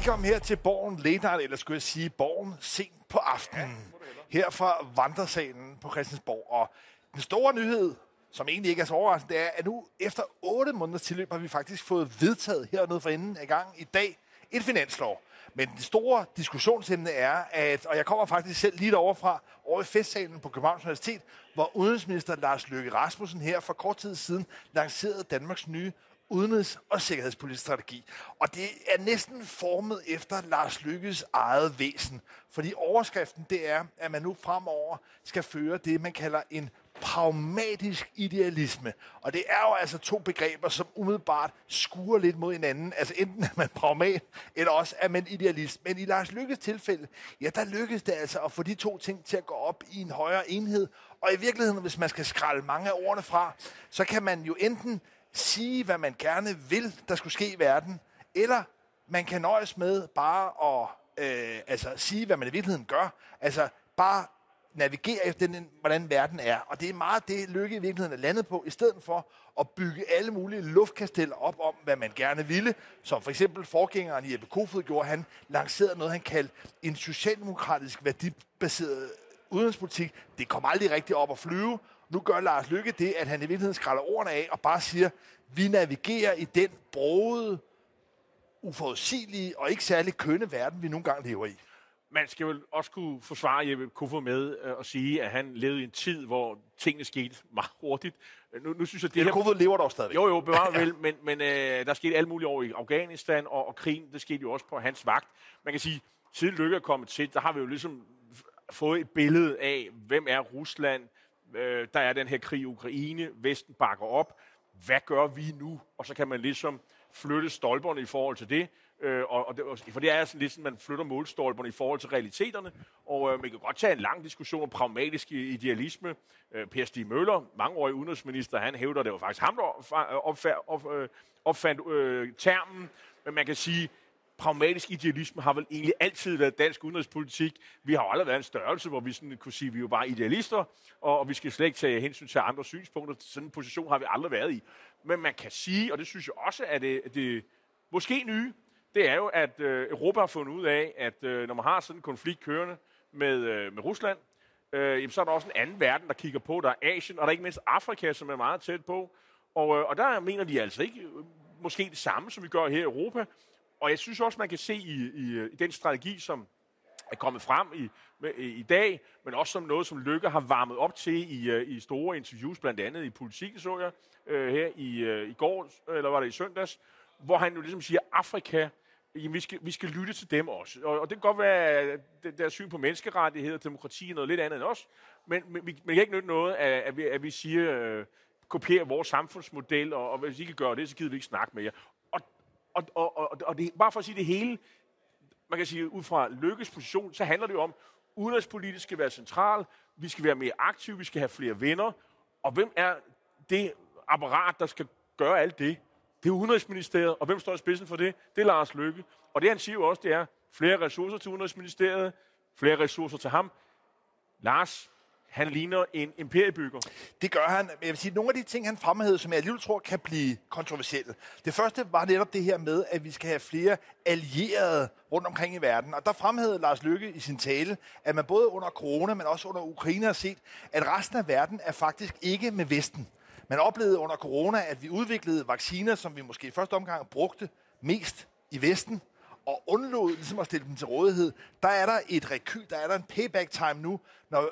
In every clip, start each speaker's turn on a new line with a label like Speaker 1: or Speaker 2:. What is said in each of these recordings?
Speaker 1: Velkommen her til Borgen Late eller skulle jeg sige Borgen sent på aftenen. Her fra Vandresalen på Christiansborg. Og den store nyhed, som egentlig ikke er så overraskende, det er, at nu efter 8 måneders tilløb har vi faktisk fået vedtaget hernede for enden af gang i dag en finanslov. Men det store diskussionsemne er, at, og jeg kommer faktisk selv lige derovre fra, over i festsalen på Københavns Universitet, hvor udenrigsminister Lars Løkke Rasmussen her for kort tid siden lancerede Danmarks nye udenrigs- og sikkerhedspolitisk strategi. Og det er næsten formet efter Lars Lykkes eget væsen. Fordi overskriften det er, at man nu fremover skal føre det, man kalder en pragmatisk idealisme. Og det er jo altså to begreber, som umiddelbart skuer lidt mod hinanden. Altså enten er man pragmat, eller også er man idealist. Men i Lars Lykkes tilfælde, ja, der lykkedes det altså at få de to ting til at gå op i en højere enhed. Og i virkeligheden, hvis man skal skralde mange af ordene fra, så kan man jo enten sige, hvad man gerne vil, der skulle ske i verden, eller man kan nøjes med bare at øh, altså, sige, hvad man i virkeligheden gør. Altså bare navigere efter den, hvordan verden er. Og det er meget det, Lykke i virkeligheden er landet på, i stedet for at bygge alle mulige luftkasteller op om, hvad man gerne ville. Som for eksempel forgængeren Jeppe Kofod gjorde, han lancerede noget, han kaldte en socialdemokratisk værdibaseret udenrigspolitik. Det kom aldrig rigtig op at flyve. Nu gør Lars Lykke det, at han i virkeligheden skralder ordene af og bare siger, vi navigerer i den brogede, uforudsigelige og ikke særlig kønne verden, vi nogle gange lever i
Speaker 2: man skal vel også kunne forsvare Jeppe Kofod med øh, at sige, at han levede i en tid, hvor tingene skete meget hurtigt.
Speaker 1: Nu, nu synes jeg, det Jeppe Kofod lever dog stadig.
Speaker 2: Jo, jo, bevarer vel, men, men øh, der skete alt muligt over i Afghanistan, og, og krigen, det skete jo også på hans vagt. Man kan sige, siden Lykke er kommet til, der har vi jo ligesom fået et billede af, hvem er Rusland, øh, der er den her krig i Ukraine, Vesten bakker op, hvad gør vi nu? Og så kan man ligesom flytte stolperne i forhold til det. Øh, og, og det, for det er sådan lidt sådan, man flytter målstolperne i forhold til realiteterne. Og øh, man kan godt tage en lang diskussion om pragmatisk idealisme. Øh, per Stig Møller, mangeårig udenrigsminister, han hævder, det var faktisk ham, der opfandt, øh, opfandt øh, termen. Men man kan sige, pragmatisk idealisme har vel egentlig altid været dansk udenrigspolitik. Vi har jo aldrig været en størrelse, hvor vi sådan kunne sige, at vi er jo bare idealister, og, og vi skal slet ikke tage hensyn til andre synspunkter. Sådan en position har vi aldrig været i. Men man kan sige, og det synes jeg også er det, det måske nye, det er jo, at øh, Europa har fundet ud af, at øh, når man har sådan en konflikt kørende med, øh, med Rusland, øh, jamen, så er der også en anden verden, der kigger på. Der er Asien, og der er ikke mindst Afrika, som er meget tæt på. Og, øh, og der mener de altså ikke øh, måske det samme, som vi gør her i Europa. Og jeg synes også, man kan se i, i, i den strategi, som er kommet frem i, med, i dag, men også som noget, som Lykke har varmet op til i, øh, i store interviews, blandt andet i politikken, så jeg øh, her i, øh, i går, eller var det i søndags, hvor han jo ligesom siger, Afrika, jamen, vi, skal, vi skal lytte til dem også. Og, og det kan godt være, at deres syn på menneskerettigheder og demokrati er noget lidt andet end os, men, men vi, man kan ikke nytte noget, at, at, vi, at vi siger, øh, kopierer vores samfundsmodel, og, og hvis I ikke gør det, så gider vi ikke snakke med jer. Og, og, og, og, det, bare for at sige det hele, man kan sige, ud fra Lykkes position, så handler det jo om, udenrigspolitisk skal være central, vi skal være mere aktive, vi skal have flere venner, og hvem er det apparat, der skal gøre alt det? Det er Udenrigsministeriet, og hvem står i spidsen for det? Det er Lars Løkke. Og det han siger jo også, det er flere ressourcer til Udenrigsministeriet, flere ressourcer til ham. Lars, han ligner en imperiebygger.
Speaker 1: Det gør han. Jeg vil sige, nogle af de ting, han fremhævede, som jeg alligevel tror kan blive kontroversielle. Det første var netop det her med, at vi skal have flere allierede rundt omkring i verden. Og der fremhævede Lars Lykke i sin tale, at man både under corona, men også under Ukraine har set, at resten af verden er faktisk ikke med Vesten. Man oplevede under corona, at vi udviklede vacciner, som vi måske i første omgang brugte mest i Vesten, og undlod ligesom at stille dem til rådighed. Der er der et rekyl, der er der en payback time nu, når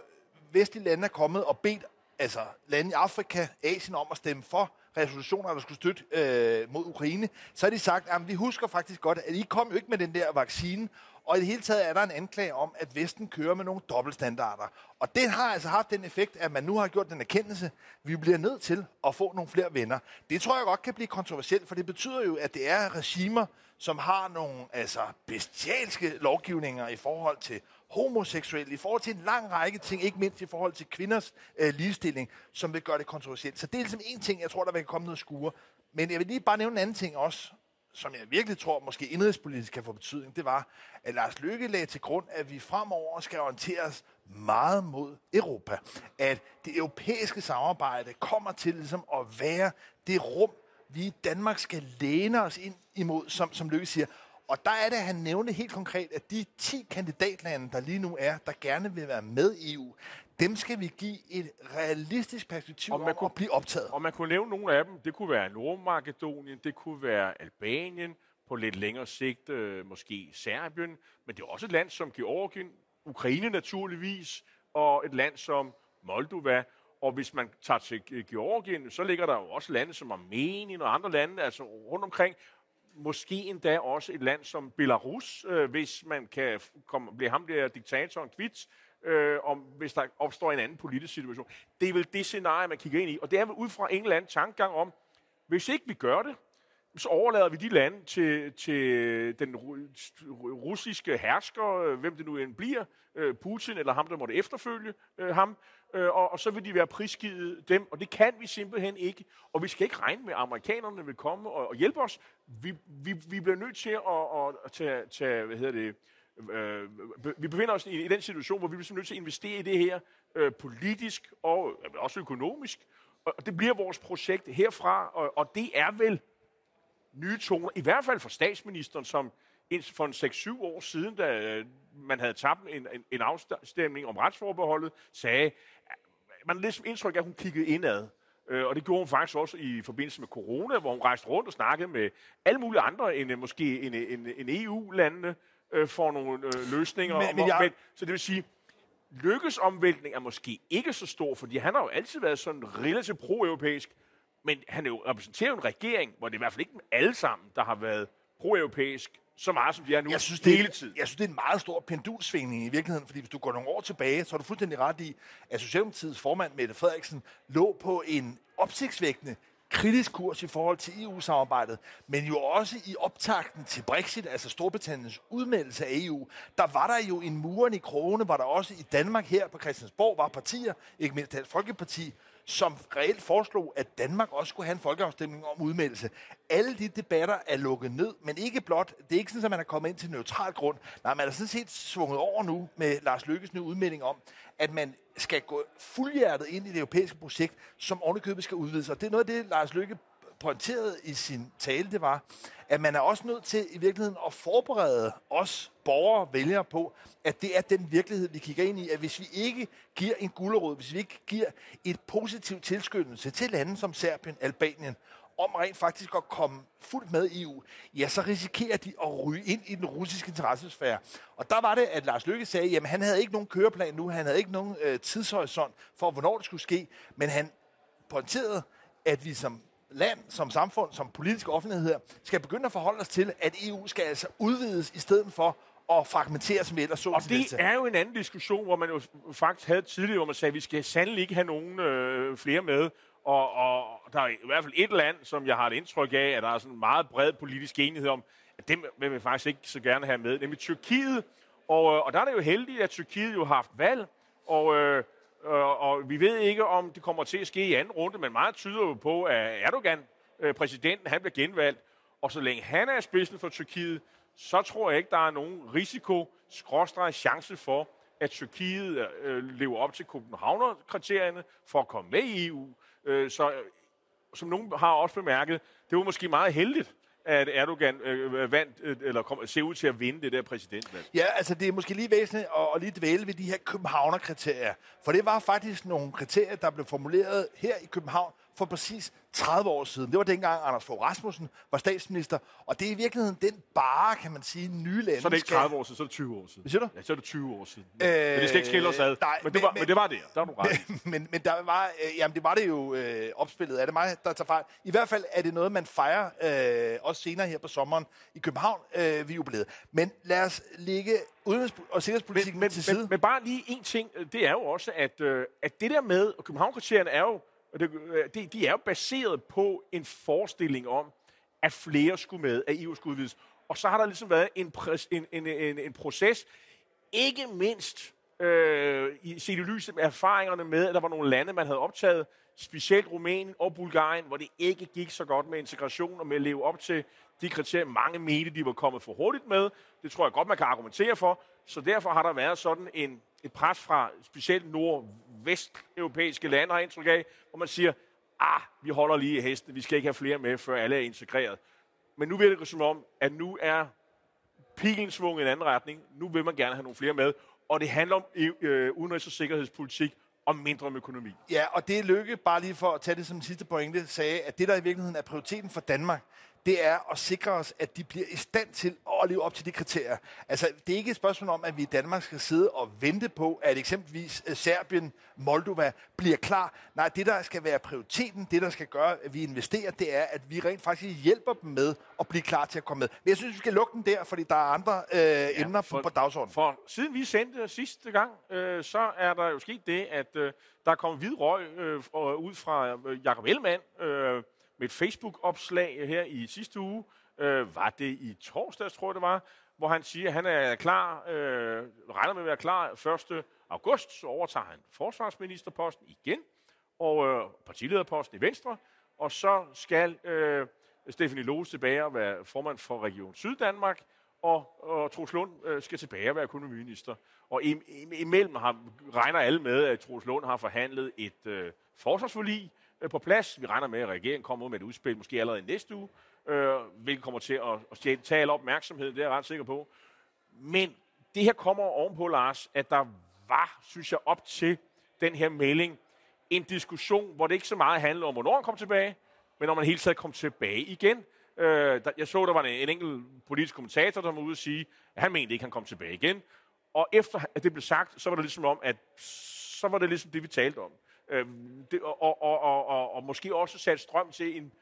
Speaker 1: vestlige lande er kommet og bedt altså lande i Afrika, Asien om at stemme for resolutioner, der skulle støtte øh, mod Ukraine, så har de sagt, at vi husker faktisk godt, at I kom jo ikke med den der vaccine, og i det hele taget er der en anklage om, at Vesten kører med nogle dobbeltstandarder. Og det har altså haft den effekt, at man nu har gjort den erkendelse, vi bliver nødt til at få nogle flere venner. Det tror jeg godt kan blive kontroversielt, for det betyder jo, at det er regimer, som har nogle altså, bestialske lovgivninger i forhold til homoseksuelle, i forhold til en lang række ting, ikke mindst i forhold til kvinders øh, ligestilling, som vil gøre det kontroversielt. Så det er ligesom en ting, jeg tror, der vil komme noget skure. Men jeg vil lige bare nævne en anden ting også, som jeg virkelig tror måske indrigspolitisk kan få betydning, det var, at Lars Løkke lagde til grund, at vi fremover skal orienteres meget mod Europa. At det europæiske samarbejde kommer til ligesom at være det rum, vi i Danmark skal læne os ind imod, som, som Løkke siger. Og der er det, at han nævnte helt konkret, at de 10 kandidatlande, der lige nu er, der gerne vil være med i EU, dem skal vi give et realistisk perspektiv
Speaker 2: Og
Speaker 1: om
Speaker 2: man kunne-
Speaker 1: at blive optaget.
Speaker 2: Og man kunne nævne nogle af dem. Det kunne være Nordmakedonien, det kunne være Albanien, på lidt længere sigt øh, måske Serbien, men det er også et land som Georgien, Ukraine naturligvis, og et land som Moldova. Og hvis man tager til Ge- Georgien, så ligger der jo også lande som Armenien og andre lande, altså rundt omkring. Måske endda også et land som Belarus, øh, hvis man kan komme, blive ham der diktatoren kvidt, øh, om, hvis der opstår en anden politisk situation. Det er vel det scenarie, man kigger ind i. Og det er vel ud fra en eller anden tankegang om, hvis ikke vi gør det, så overlader vi de lande til, til den russiske hersker, øh, hvem det nu end bliver, øh, Putin eller ham, der måtte efterfølge øh, ham, og, og så vil de være prisgivet dem, og det kan vi simpelthen ikke. Og vi skal ikke regne med, at amerikanerne vil komme og, og hjælpe os. Vi, vi, vi bliver nødt til at, at, at tage, tage, hvad hedder det, øh, vi befinder os i, i den situation, hvor vi bliver nødt til at investere i det her øh, politisk og øh, også økonomisk. Og det bliver vores projekt herfra, og, og det er vel nye toner, i hvert fald for statsministeren, som for en 6-7 år siden, da øh, man havde tabt en, en, en afstemning om retsforbeholdet, sagde, man har lidt indtryk af, at hun kiggede indad. Øh, Og det gjorde hun faktisk også i forbindelse med corona, hvor hun rejste rundt og snakkede med alle mulige andre end øh, måske en, en, en EU-landene for nogle løsninger.
Speaker 1: Men- men jeg-
Speaker 2: men, så det vil sige, Lykkes omvæltning er måske ikke så stor, fordi han har jo altid været sådan relativt pro-europæisk, men han er jo, repræsenterer en regering, hvor det er i hvert fald ikke alle sammen, der har været pro-europæisk så meget, som de er nu
Speaker 1: Jeg synes, det,
Speaker 2: hele tiden.
Speaker 1: jeg synes, det er en meget stor pendulsvingning i virkeligheden, fordi hvis du går nogle år tilbage, så er du fuldstændig ret i, at Socialdemokratiets formand, Mette Frederiksen, lå på en opsigtsvækkende kritisk kurs i forhold til EU-samarbejdet, men jo også i optakten til Brexit, altså Storbritanniens udmeldelse af EU, der var der jo en muren i krogene, hvor der også i Danmark her på Christiansborg var partier, ikke mindst Dansk Folkeparti, som reelt foreslog, at Danmark også skulle have en folkeafstemning om udmeldelse. Alle de debatter er lukket ned, men ikke blot, det er ikke sådan, at man er kommet ind til neutral grund. Nej, man er sådan set svunget over nu med Lars Lykkes nye udmelding om, at man skal gå fuldhjertet ind i det europæiske projekt, som ovenikøbet skal udvides. Og det er noget af det, Lars Lykke pointerede i sin tale, det var, at man er også nødt til i virkeligheden at forberede os borgere og vælgere på, at det er den virkelighed, vi kigger ind i, at hvis vi ikke giver en gulerod, hvis vi ikke giver et positivt tilskyndelse til lande som Serbien, Albanien, om rent faktisk at komme fuldt med i EU, ja, så risikerer de at ryge ind i den russiske interessesfære. Og der var det, at Lars Løkke sagde, at han havde ikke nogen køreplan nu, han havde ikke nogen øh, tidshorisont for, hvornår det skulle ske, men han pointerede, at vi som land, som samfund, som politisk offentlighed her, skal begynde at forholde os til, at EU skal altså udvides i stedet for at fragmentere, som vi ellers så
Speaker 2: Og det
Speaker 1: næste.
Speaker 2: er jo en anden diskussion, hvor man jo faktisk havde tidligere, hvor man sagde, at vi skal sandelig ikke have nogen øh, flere med. Og, og der er i hvert fald et land, som jeg har et indtryk af, at der er sådan en meget bred politisk enighed om, at dem vil vi faktisk ikke så gerne have med, nemlig Tyrkiet. Og, øh, og der er det jo heldigt, at Tyrkiet jo har haft valg, og, øh, Øh, og vi ved ikke, om det kommer til at ske i anden runde, men meget tyder jo på, at Erdogan, øh, præsidenten, han bliver genvalgt, og så længe han er spidsen for Tyrkiet, så tror jeg ikke, der er nogen risiko, skråstreg chance for, at Tyrkiet øh, lever op til Københavner-kriterierne for at komme med i EU. Øh, så som nogen har også bemærket, det var måske meget heldigt, at Erdogan øh, øh, vandt, øh, eller kom, ser ud til at vinde det der præsidentvalg.
Speaker 1: Ja, altså det er måske lige væsentligt at, at lige dvæle ved de her Københavner-kriterier. For det var faktisk nogle kriterier, der blev formuleret her i København for præcis 30 år siden. Det var dengang Anders Fogh Rasmussen var statsminister, og det er i virkeligheden den bare, kan man sige, nye lande
Speaker 2: Så er det ikke
Speaker 1: skal-
Speaker 2: 30 år siden, så er det 20 år siden.
Speaker 1: Hvad siger du?
Speaker 2: Ja, så er det 20 år siden.
Speaker 1: Øh,
Speaker 2: men det skal ikke skille os ad.
Speaker 1: nej,
Speaker 2: men, det
Speaker 1: men-
Speaker 2: var,
Speaker 1: men-
Speaker 2: men det var det. Der er du ret.
Speaker 1: men, men der var, øh, jamen det var det jo øh, opspillet. Er det mig, der tager fejl? I hvert fald er det noget, man fejrer øh, også senere her på sommeren i København øh, ved jubilæet. Men lad os lægge udenrigs- og sikkerhedspolitikken
Speaker 2: men,
Speaker 1: til side.
Speaker 2: men, men bare lige en ting, øh, det er jo også, at, øh, at det der med, og København-kriterierne er jo, og det, øh, de, de er jo baseret på en forestilling om, at flere skulle med, at EU skulle udvides. Og så har der ligesom været en, pres, en, en, en, en proces, ikke mindst øh, i, set i lyset med erfaringerne med, at der var nogle lande, man havde optaget, specielt Rumænien og Bulgarien, hvor det ikke gik så godt med integration og med at leve op til de kriterier, mange mente, de var kommet for hurtigt med. Det tror jeg godt, man kan argumentere for. Så derfor har der været sådan en, et pres fra specielt nord vesteuropæiske lande, har indtryk af, hvor man siger, ah, vi holder lige i hesten, vi skal ikke have flere med, før alle er integreret. Men nu virker det som om, at nu er pilen svunget i en anden retning. Nu vil man gerne have nogle flere med. Og det handler om øh, udenrigs- og sikkerhedspolitik og mindre om økonomi.
Speaker 1: Ja, og det Lykke, bare lige for at tage det som sidste pointe, sagde, at det, der i virkeligheden er prioriteten for Danmark, det er at sikre os, at de bliver i stand til at leve op til de kriterier. Altså, det er ikke et spørgsmål om, at vi i Danmark skal sidde og vente på, at eksempelvis øh, Serbien, Moldova bliver klar. Nej, det, der skal være prioriteten, det, der skal gøre, at vi investerer, det er, at vi rent faktisk hjælper dem med at blive klar til at komme med. Men jeg synes, vi skal lukke den der, fordi der er andre øh, ja, emner for, på, dagsordenen.
Speaker 2: For siden vi sendte sidste gang, øh, så er der jo sket det, at øh, der er kommet hvid røg øh, ud fra øh, Jacob Ellemann, øh, med et Facebook-opslag her i sidste uge. Øh, var det i torsdags, tror jeg det var, hvor han siger, at han er klar, øh, regner med at være klar 1. august, så overtager han forsvarsministerposten igen, og øh, partilederposten i Venstre, og så skal øh, Stefanie Lose tilbage og være formand for Region Syddanmark, og, og Troels Lund øh, skal tilbage og være økonomiminister. Og im, im, imellem har, regner alle med, at Troels Lund har forhandlet et øh, forsvarsforlig, øh, på plads. Vi regner med, at regeringen kommer ud med et udspil, måske allerede næste uge, øh, hvilket kommer til at, at tage al opmærksomhed, det er jeg ret sikker på. Men det her kommer ovenpå, Lars, at der var, synes jeg, op til den her melding, en diskussion, hvor det ikke så meget handlede om, hvornår han kom tilbage, men om man hele taget kom tilbage igen. Øh, der, jeg så, der var en, en enkelt politisk kommentator, der var ude og sige, at han mente ikke, at han kom tilbage igen. Og efter at det blev sagt, så var det ligesom om, at så var det ligesom det, vi talte om. Øh, det, og, og, og, og, og måske også sat strøm til en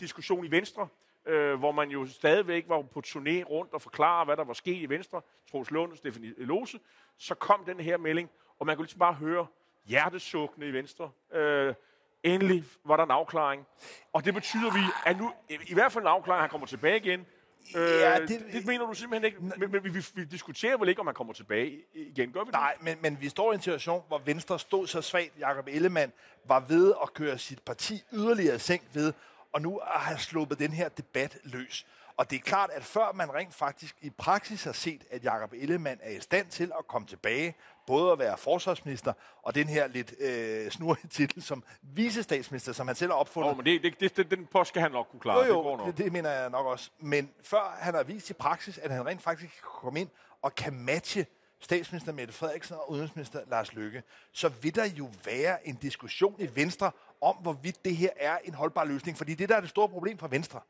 Speaker 2: diskussion i Venstre, øh, hvor man jo stadigvæk var på turné rundt og forklare, hvad der var sket i Venstre. Troels Lund og Stefanie Lose. Så kom den her melding, og man kunne ligesom bare høre hjertesukkende i Venstre. Øh, endelig var der en afklaring. Og det betyder vi, at nu, i hvert fald en afklaring, han kommer tilbage igen. Ja, øh, det, det mener du simpelthen ikke. Men, men vi, vi, diskuterer vel ikke, om han kommer tilbage igen, gør vi
Speaker 1: det? Nej, men, men vi står i en situation, hvor Venstre stod så svagt. Jakob Ellemann var ved at køre sit parti yderligere sænk ved, og nu har han sluppet den her debat løs. Og det er klart, at før man rent faktisk i praksis har set, at Jakob Ellemann er i stand til at komme tilbage, både at være forsvarsminister og den her lidt øh, snurrige titel som visestatsminister, som han selv har opfundet.
Speaker 2: Oh, men det, det, det, den post skal han nok kunne klare.
Speaker 1: Jo, jo, det, det, det mener jeg nok også. Men før han har vist i praksis, at han rent faktisk kan komme ind og kan matche statsminister Mette Frederiksen og udenrigsminister Lars Løkke, så vil der jo være en diskussion i Venstre om, hvorvidt det her er en holdbar løsning. Fordi det, der er det store problem for Venstre,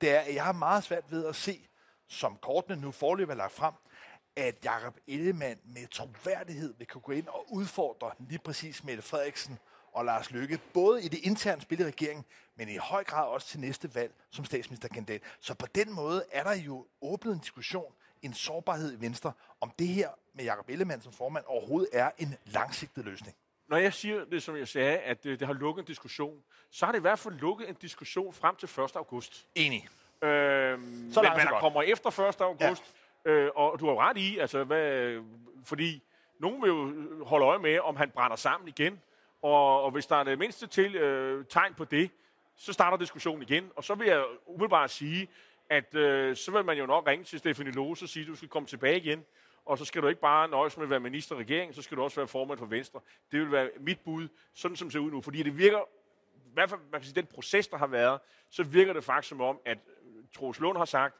Speaker 1: det er, at jeg har meget svært ved at se, som kortene nu forløb er lagt frem, at Jakob Ellemann med troværdighed vil kunne gå ind og udfordre lige præcis Mette Frederiksen og Lars Løkke, både i det interne spil i regeringen, men i høj grad også til næste valg som statsministerkandidat. Så på den måde er der jo åbnet en diskussion, en sårbarhed i Venstre, om det her med Jakob Ellemann som formand overhovedet er en langsigtet løsning.
Speaker 2: Når jeg siger det, som jeg sagde, at det, det har lukket en diskussion, så har det i hvert fald lukket en diskussion frem til 1. august.
Speaker 1: Enig.
Speaker 2: Øhm, så men hvad der kommer efter 1. august, ja. øh, og du har ret i, altså, hvad, fordi nogen vil jo holde øje med, om han brænder sammen igen, og, og hvis der er det mindste til, øh, tegn på det, så starter diskussionen igen. Og så vil jeg umiddelbart sige, at øh, så vil man jo nok ringe til Stefanie Lose og sige, at du skal komme tilbage igen. Og så skal du ikke bare nøjes med at være minister i regeringen, så skal du også være formand for Venstre. Det vil være mit bud, sådan som det ser ud nu. Fordi det virker, i hvert fald man kan sige, den proces, der har været, så virker det faktisk som om, at Troels Lund har sagt,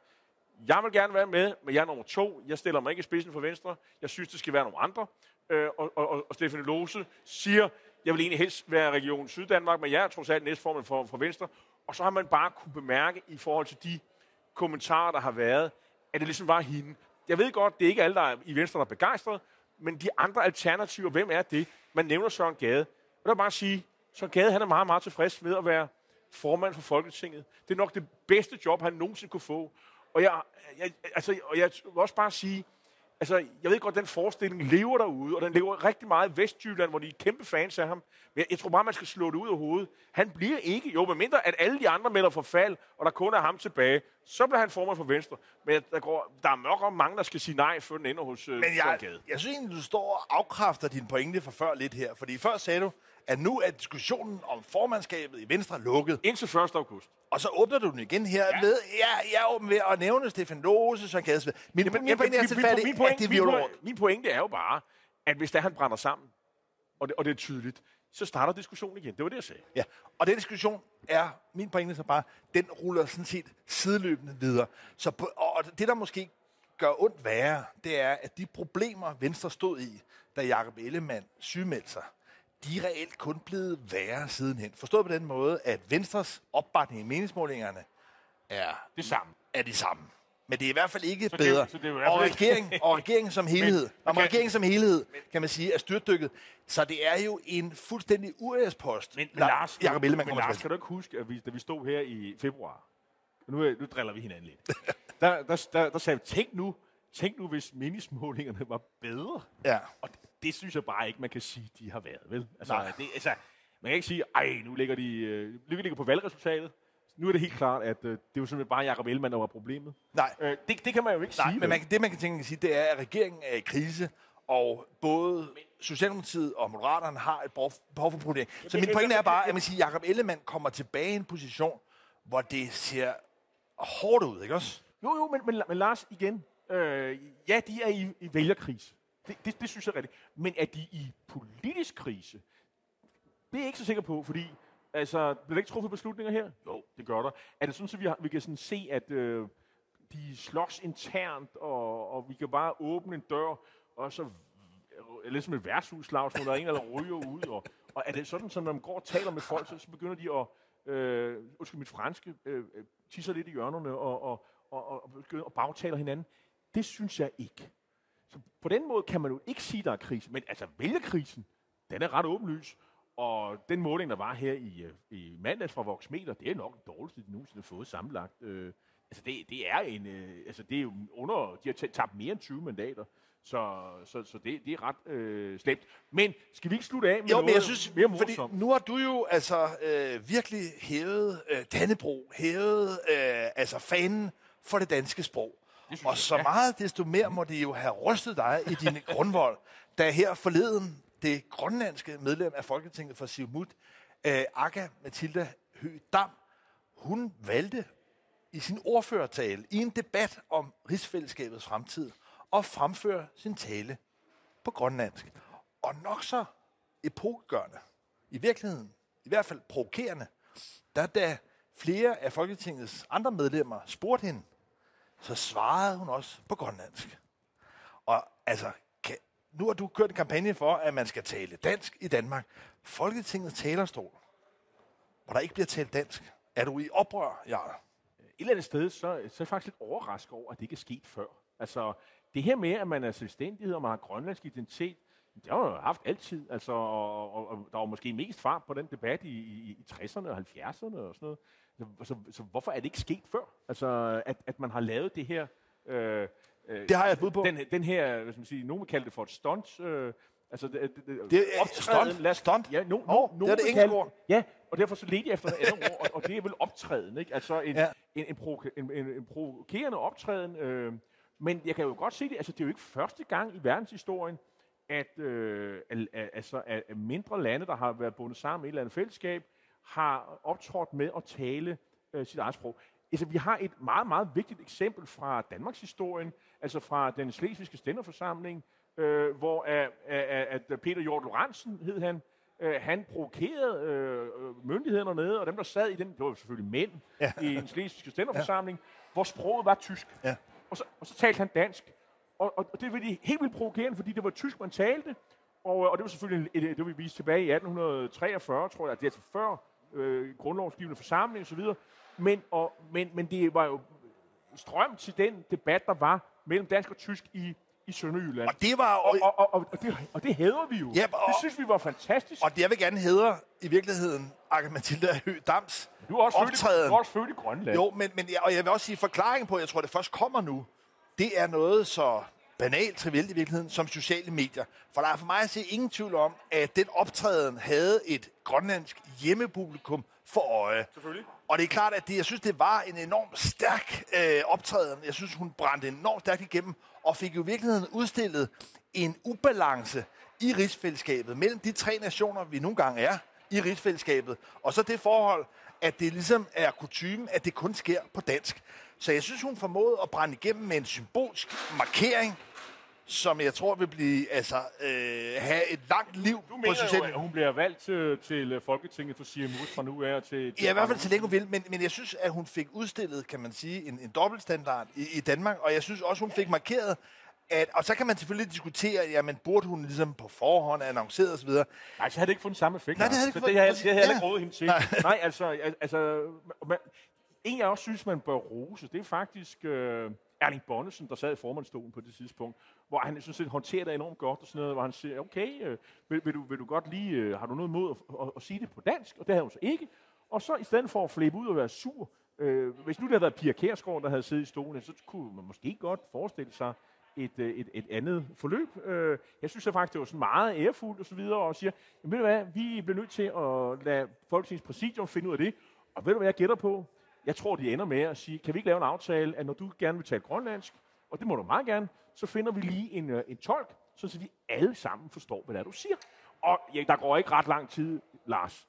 Speaker 2: jeg vil gerne være med, men jeg er nummer to. Jeg stiller mig ikke i spidsen for Venstre. Jeg synes, det skal være nogle andre. Øh, og, og, og Stefan Lose siger, jeg vil egentlig helst være Region Syddanmark, men jeg er trods alt næstformand for, for Venstre. Og så har man bare kunne bemærke i forhold til de kommentarer, der har været, at det ligesom var hende. Jeg ved godt, det er ikke alle, der er i Venstre, der er begejstret, men de andre alternativer, hvem er det? Man nævner Søren Gade. Og der bare sige, Søren Gade han er meget, meget tilfreds med at være formand for Folketinget. Det er nok det bedste job, han nogensinde kunne få. Og jeg, jeg, altså, og jeg vil også bare sige, altså, jeg ved godt, den forestilling lever derude, og den lever rigtig meget i Vestjylland, hvor de er kæmpe fans af ham. Men jeg, tror bare, man skal slå det ud af hovedet. Han bliver ikke, jo, medmindre at alle de andre melder for fald, og der kun er ham tilbage, så bliver han formand for Venstre. Men der, går, der er nok mange, der skal sige nej, før den ender hos øh,
Speaker 1: Men jeg, jeg synes egentlig, du står og afkræfter din pointe for før lidt her. Fordi før sagde du, at nu er diskussionen om formandskabet i Venstre lukket.
Speaker 2: Indtil 1. august.
Speaker 1: Og så åbner du den igen her ja. ved, ja, jeg er åben ved at nævne Stefan Lose, Søren Gadesved. Min, Jamen, min, pointe er tilfældig, min, at det
Speaker 2: min, min, min pointe er jo bare, at hvis der han brænder sammen, og det, og det er tydeligt, så starter diskussionen igen. Det var det, jeg sagde.
Speaker 1: Ja, og den diskussion er, min pointe så bare, den ruller sådan set sideløbende videre. Så på, og det, der måske gør ondt værre, det er, at de problemer, Venstre stod i, da Jacob Ellemann sygemeldte sig, de er reelt kun blevet værre sidenhen. Forstået på den måde, at Venstres opbakning i meningsmålingerne er
Speaker 2: Det samme.
Speaker 1: er de samme. Men det er i hvert fald ikke
Speaker 2: Så det
Speaker 1: bedre.
Speaker 2: så det er
Speaker 1: og, regeringen, og regeringen som helhed, om
Speaker 2: kan-
Speaker 1: regeringen som helhed, kan man sige, er styrtdykket. Så det er jo en fuldstændig uærespost.
Speaker 2: Men, men Lars,
Speaker 1: Jacob Ellemann
Speaker 2: men Lars, kan du ikke huske, at vi, da vi stod her i februar, nu, er- nu driller vi hinanden lidt, der, der, der, der sagde vi, tænk nu, tænk nu, hvis meningsmålingerne var bedre.
Speaker 1: Ja.
Speaker 2: Og det, synes jeg bare ikke, man kan sige, de har været, vel? Altså,
Speaker 1: Nej.
Speaker 2: det, altså, man kan ikke sige, ej, nu ligger de øh, ligger på valgresultatet. Nu er det helt klart, at øh, det er jo simpelthen bare Jacob Ellemann, der var problemet.
Speaker 1: Nej,
Speaker 2: Øh, det, det kan man jo ikke
Speaker 1: Nej,
Speaker 2: sige.
Speaker 1: men man, kan- det man kan tænke sige, det er, at regeringen er i krise, og både Socialdemokratiet og Moderaterne har et behov for problem. Så min pointe er bare, at man siger, Jacob Ellemann kommer tilbage i en position, hvor det ser hårdt ud, ikke også?
Speaker 2: Jo, jo, men, men, men Lars, igen. Øh, ja, de er i, i vælgerkrise. Det, det, det synes jeg er rigtigt. Men er de i politisk krise? Det er jeg ikke så sikker på, fordi altså, bliver der ikke truffet beslutninger her? Jo, det gør der. Er det sådan, at vi, har, vi kan sådan se, at øh, de slås internt, og, og vi kan bare åbne en dør, og så øh, lidt som et værtshusslag, når der er en, der ryger ud. Og, og er det sådan, at når man går og taler med folk, så, så begynder de at, øh, undskyld mit franske, øh, øh tisser lidt i hjørnerne og, og, og, og, og begynder hinanden? Det synes jeg ikke. Så på den måde kan man jo ikke sige, der er krise. Men altså, vælgerkrisen, den er ret åbenlys. Og den måling, der var her i, øh, i mandags fra Voxmeter, det er nok den dårligste, de nogensinde har fået sammenlagt. Øh, altså, det, det er en, øh, altså, det er jo under, de har ta- tabt mere end 20 mandater. Så, så, så det, det er ret øh, slemt. Men skal vi ikke slutte af med
Speaker 1: Jo,
Speaker 2: noget
Speaker 1: men jeg synes,
Speaker 2: mere
Speaker 1: fordi
Speaker 2: morsomt?
Speaker 1: nu har du jo altså øh, virkelig hævet øh, Dannebro, hævet øh, altså fanen for det danske sprog. Og så meget desto mere må det jo have rystet dig i din grundvold, da her forleden det grønlandske medlem af Folketinget for Siumut, øh, Akka Mathilda Høgh Dam, hun valgte i sin ordførertale i en debat om rigsfællesskabets fremtid at fremføre sin tale på grønlandsk. Og nok så epokegørende, i virkeligheden, i hvert fald provokerende, da da flere af Folketingets andre medlemmer spurgte hende, så svarede hun også på grønlandsk. Og altså, kan, nu har du kørt en kampagne for, at man skal tale dansk i Danmark. Folketingets talerstol, hvor der ikke bliver talt dansk. Er du i oprør, Jarl?
Speaker 2: et eller andet sted, så, så er jeg faktisk lidt overrasket over, at det ikke er sket før. Altså, det her med, at man er selvstændighed, og man har grønlandsk identitet, det har man jo haft altid. Altså, og, og, og der var måske mest fart på den debat i, i, i 60'erne og 70'erne og sådan noget. Så, så, hvorfor er det ikke sket før? Altså, at, at man har lavet det her... Øh, øh,
Speaker 1: Det har jeg et bud på.
Speaker 2: Den, den her, skal man sige, nogen vil kalde det for et stunt. Øh, altså, det, det, det,
Speaker 1: er-
Speaker 2: optræden,
Speaker 1: stunt?
Speaker 2: lad os-
Speaker 1: Stunt?
Speaker 2: Ja, no, no, nogen
Speaker 1: det er det engelske ord.
Speaker 2: Ja, og derfor så ledte jeg efter et andet ord, og, og det er vel optræden, ikke? Altså en,
Speaker 1: Ja.
Speaker 2: en, en, en, en, en provokerende optræden. Øh, men jeg kan jo godt se det, altså det er jo ikke første gang i verdenshistorien, at, øh, al, al, altså, at at mindre lande, der har været bundet sammen i et eller andet fællesskab, har optrådt med at tale øh, sit eget sprog. Altså, vi har et meget, meget vigtigt eksempel fra Danmarks historien, altså fra den slesvigske stænderforsamling, øh, hvor at, at, Peter Hjort Lorentzen hed han, øh, han provokerede øh, myndighederne nede, og dem, der sad i den, det var selvfølgelig mænd
Speaker 1: Ja.
Speaker 2: i en slesvigske stænderforsamling, ja. hvor sproget var tysk.
Speaker 1: Ja.
Speaker 2: Og, så, og så talte han dansk. Og, og, og det var de helt vildt provokerende, fordi det var tysk, man talte. Og, og det var selvfølgelig, et, et, det vi viste tilbage i 1843, tror jeg, det er altså før øh, grundlovsgivende forsamling osv. Men, og, men, men det var jo strøm til den debat, der var mellem dansk og tysk i, i Sønderjylland.
Speaker 1: Og det var...
Speaker 2: Og, og, og, og, det, og det hæder vi jo.
Speaker 1: Ja, og-
Speaker 2: det synes vi var fantastisk.
Speaker 1: Og det, jeg vil gerne hedre i virkeligheden, Akka Mathilda Høgh Dams
Speaker 2: du er også, født i,
Speaker 1: optræden.
Speaker 2: du er også født i Grønland.
Speaker 1: Jo, men, men jeg, og jeg vil også sige, forklaringen på, jeg tror, det først kommer nu, det er noget så banalt, trivielt i virkeligheden, som sociale medier. For der er for mig at se ingen tvivl om, at den optræden havde et grønlandsk hjemmepublikum for øje.
Speaker 2: Selvfølgelig.
Speaker 1: Og det er klart, at det, jeg synes, det var en enormt stærk øh, optræden. Jeg synes, hun brændte enormt stærkt igennem, og fik jo i virkeligheden udstillet en ubalance i rigsfællesskabet mellem de tre nationer, vi nogle gange er i rigsfællesskabet, og så det forhold, at det ligesom er kutumen, at det kun sker på dansk. Så jeg synes, hun formåede at brænde igennem med en symbolsk markering, som jeg tror vil blive, altså, øh, have et langt liv
Speaker 2: Du
Speaker 1: på
Speaker 2: mener jo,
Speaker 1: sociale
Speaker 2: at hun bliver valgt til, til Folketinget for Siamut fra nu af til... til
Speaker 1: Ja, i hvert fald så længe hun vil, men, men jeg synes, at hun fik udstillet, kan man sige, en, en dobbeltstandard i, i Danmark, og jeg synes også, hun fik markeret, at, og så kan man selvfølgelig diskutere, jamen burde hun ligesom på forhånd annonceret osv.
Speaker 2: Nej, så havde det ikke fået den samme effekt.
Speaker 1: Nej, det havde det ikke
Speaker 2: det,
Speaker 1: fået-
Speaker 2: havde, det havde jeg
Speaker 1: ja.
Speaker 2: ikke rådet hende til.
Speaker 1: Nej.
Speaker 2: Nej, altså, al- altså man, en jeg også synes, man bør rose, det er faktisk øh, Erling Bonnesen, der sad i formandstolen på det tidspunkt, hvor han sådan set håndterer det enormt godt og sådan noget, hvor han siger, okay, øh, vil, vil, du, vil du godt lige, øh, har du noget mod at, at, at sige det på dansk? Og det havde hun så ikke. Og så i stedet for at flippe ud og være sur, øh, hvis nu det havde været Pia Kærsgaard, der havde siddet i stolen, så kunne man måske godt forestille sig, et, øh, et, et andet forløb. Øh, Jeg synes at faktisk, det var sådan meget ærefuldt og så videre, og siger, ved du hvad, vi bliver nødt til at lade Folketingets præsidium finde ud af det. Og ved du hvad, jeg gætter på? Jeg tror, de ender med at sige, kan vi ikke lave en aftale, at når du gerne vil tale grønlandsk, og det må du meget gerne, så finder vi lige en, øh, en tolk, så vi alle sammen forstår, hvad det er, du siger. Og ja, der går ikke ret lang tid, Lars,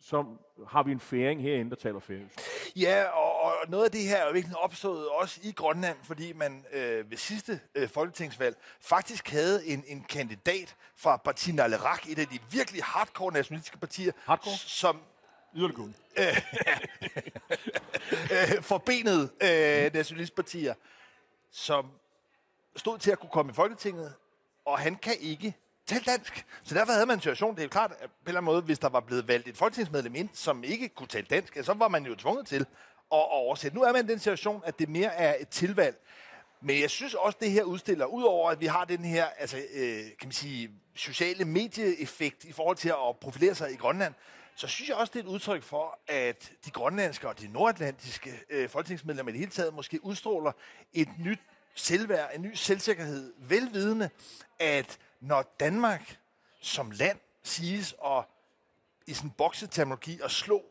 Speaker 2: så har vi en færing herinde, der taler færøsk.
Speaker 1: Ja, og, og noget af det her er virkelig opstået også i Grønland, fordi man øh, ved sidste øh, folketingsvalg faktisk havde en, en kandidat fra Parti Nalerak, et af de virkelig hardcore nationalistiske partier,
Speaker 2: Hardcore?
Speaker 1: som
Speaker 2: Yderligere
Speaker 1: øh, forbenede øh, nationalistpartier, som stod til at kunne komme i Folketinget, og han kan ikke tale dansk. Så derfor havde man en situation, det er jo klart, at på en eller anden måde, hvis der var blevet valgt et folketingsmedlem ind, som ikke kunne tale dansk, så var man jo tvunget til at, at oversætte. Nu er man i den situation, at det mere er et tilvalg. Men jeg synes også, det her udstiller, udover at vi har den her altså, øh, kan man sige, sociale medieeffekt i forhold til at profilere sig i Grønland, så synes jeg også, det er et udtryk for, at de grønlandske og de nordatlantiske øh, folketingsmedlemmer i det hele taget måske udstråler et nyt selvværd, en ny selvsikkerhed, velvidende, at når Danmark som land siges at i sådan en bokseterminologi at slå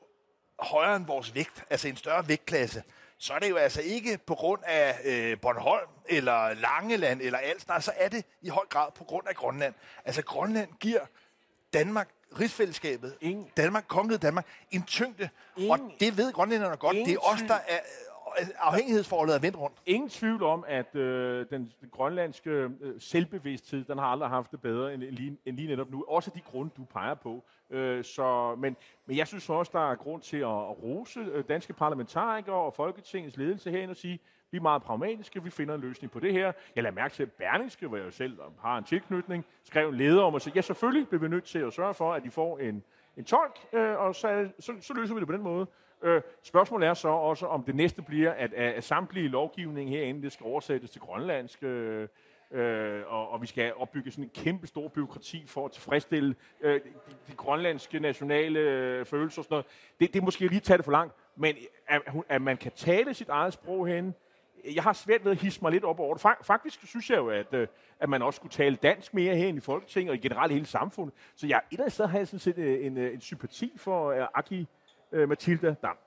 Speaker 1: højere end vores vægt, altså en større vægtklasse, så er det jo altså ikke på grund af øh, Bornholm eller Langeland eller alt, nej, så er det i høj grad på grund af Grønland. Altså Grønland giver Danmark, rigsfællesskabet,
Speaker 2: Ingen-
Speaker 1: Danmark, kongeriget Danmark, en tyngde,
Speaker 2: Ingen-
Speaker 1: og det ved grønlænderne godt. Det er os, der er afhængighedsforholdet er vendt rundt.
Speaker 2: ingen tvivl om, at øh, den, den grønlandske øh, selvbevidsthed, den har aldrig haft det bedre end, end, lige, end lige netop nu. Også de grunde, du peger på. Øh, så, men, men jeg synes også, der er grund til at, at rose øh, danske parlamentarikere og Folketingets ledelse herinde og sige, vi er meget pragmatiske, vi finder en løsning på det her. Jeg lader mærke til, at Berlingske, hvor jeg jo selv har en tilknytning, skrev en leder om at sige, ja selvfølgelig bliver vi nødt til at sørge for, at de får en, en tolk, øh, og så, så, så løser vi det på den måde. Øh, spørgsmålet er så også, om det næste bliver, at, at, at samtlige lovgivning herinde, det skal oversættes til grønlandsk, øh, øh, og, og vi skal opbygge sådan en kæmpe stor byråkrati for at tilfredsstille øh, de, de grønlandske nationale øh, følelser og sådan noget. Det, det er måske lige tage det for langt, men at, at man kan tale sit eget sprog hen, jeg har svært ved at hisse mig lidt op over det. Faktisk synes jeg jo, at, øh, at man også skulle tale dansk mere her i Folketinget og i generelt hele samfundet. Så jeg, et eller andet sted har jeg sådan set øh, en, øh, en sympati for Aki Mathilda Dam.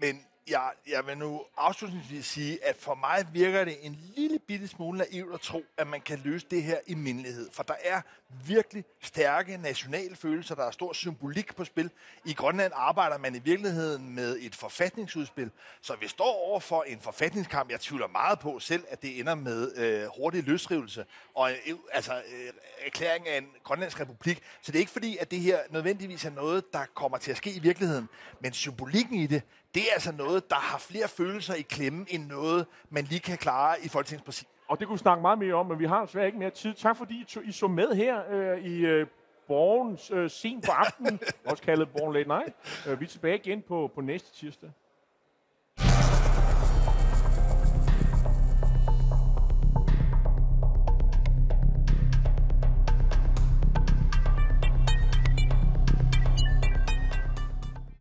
Speaker 1: Men jeg, jeg vil nu afslutningsvis sige, at for mig virker det en lille bitte smule naivt at tro, at man kan løse det her i mindelighed. For der er virkelig stærke nationale følelser, der er stor symbolik på spil. I Grønland arbejder man i virkeligheden med et forfatningsudspil, så vi står over for en forfatningskamp. Jeg tvivler meget på selv, at det ender med øh, hurtig løsrivelse og øh, altså, øh, erklæring af en grønlandsk republik. Så det er ikke fordi, at det her nødvendigvis er noget, der kommer til at ske i virkeligheden. Men symbolikken i det, det er altså noget, der har flere følelser i klemme, end noget, man lige kan klare i Folketingspræsidiet.
Speaker 2: Og det kunne vi snakke meget mere om, men vi har desværre ikke mere tid. Tak fordi I, tog, I så med her øh, i øh, Borgens øh, sen på aftenen, også kaldet Borgen Late Night. Øh, vi er tilbage igen på, på næste tirsdag.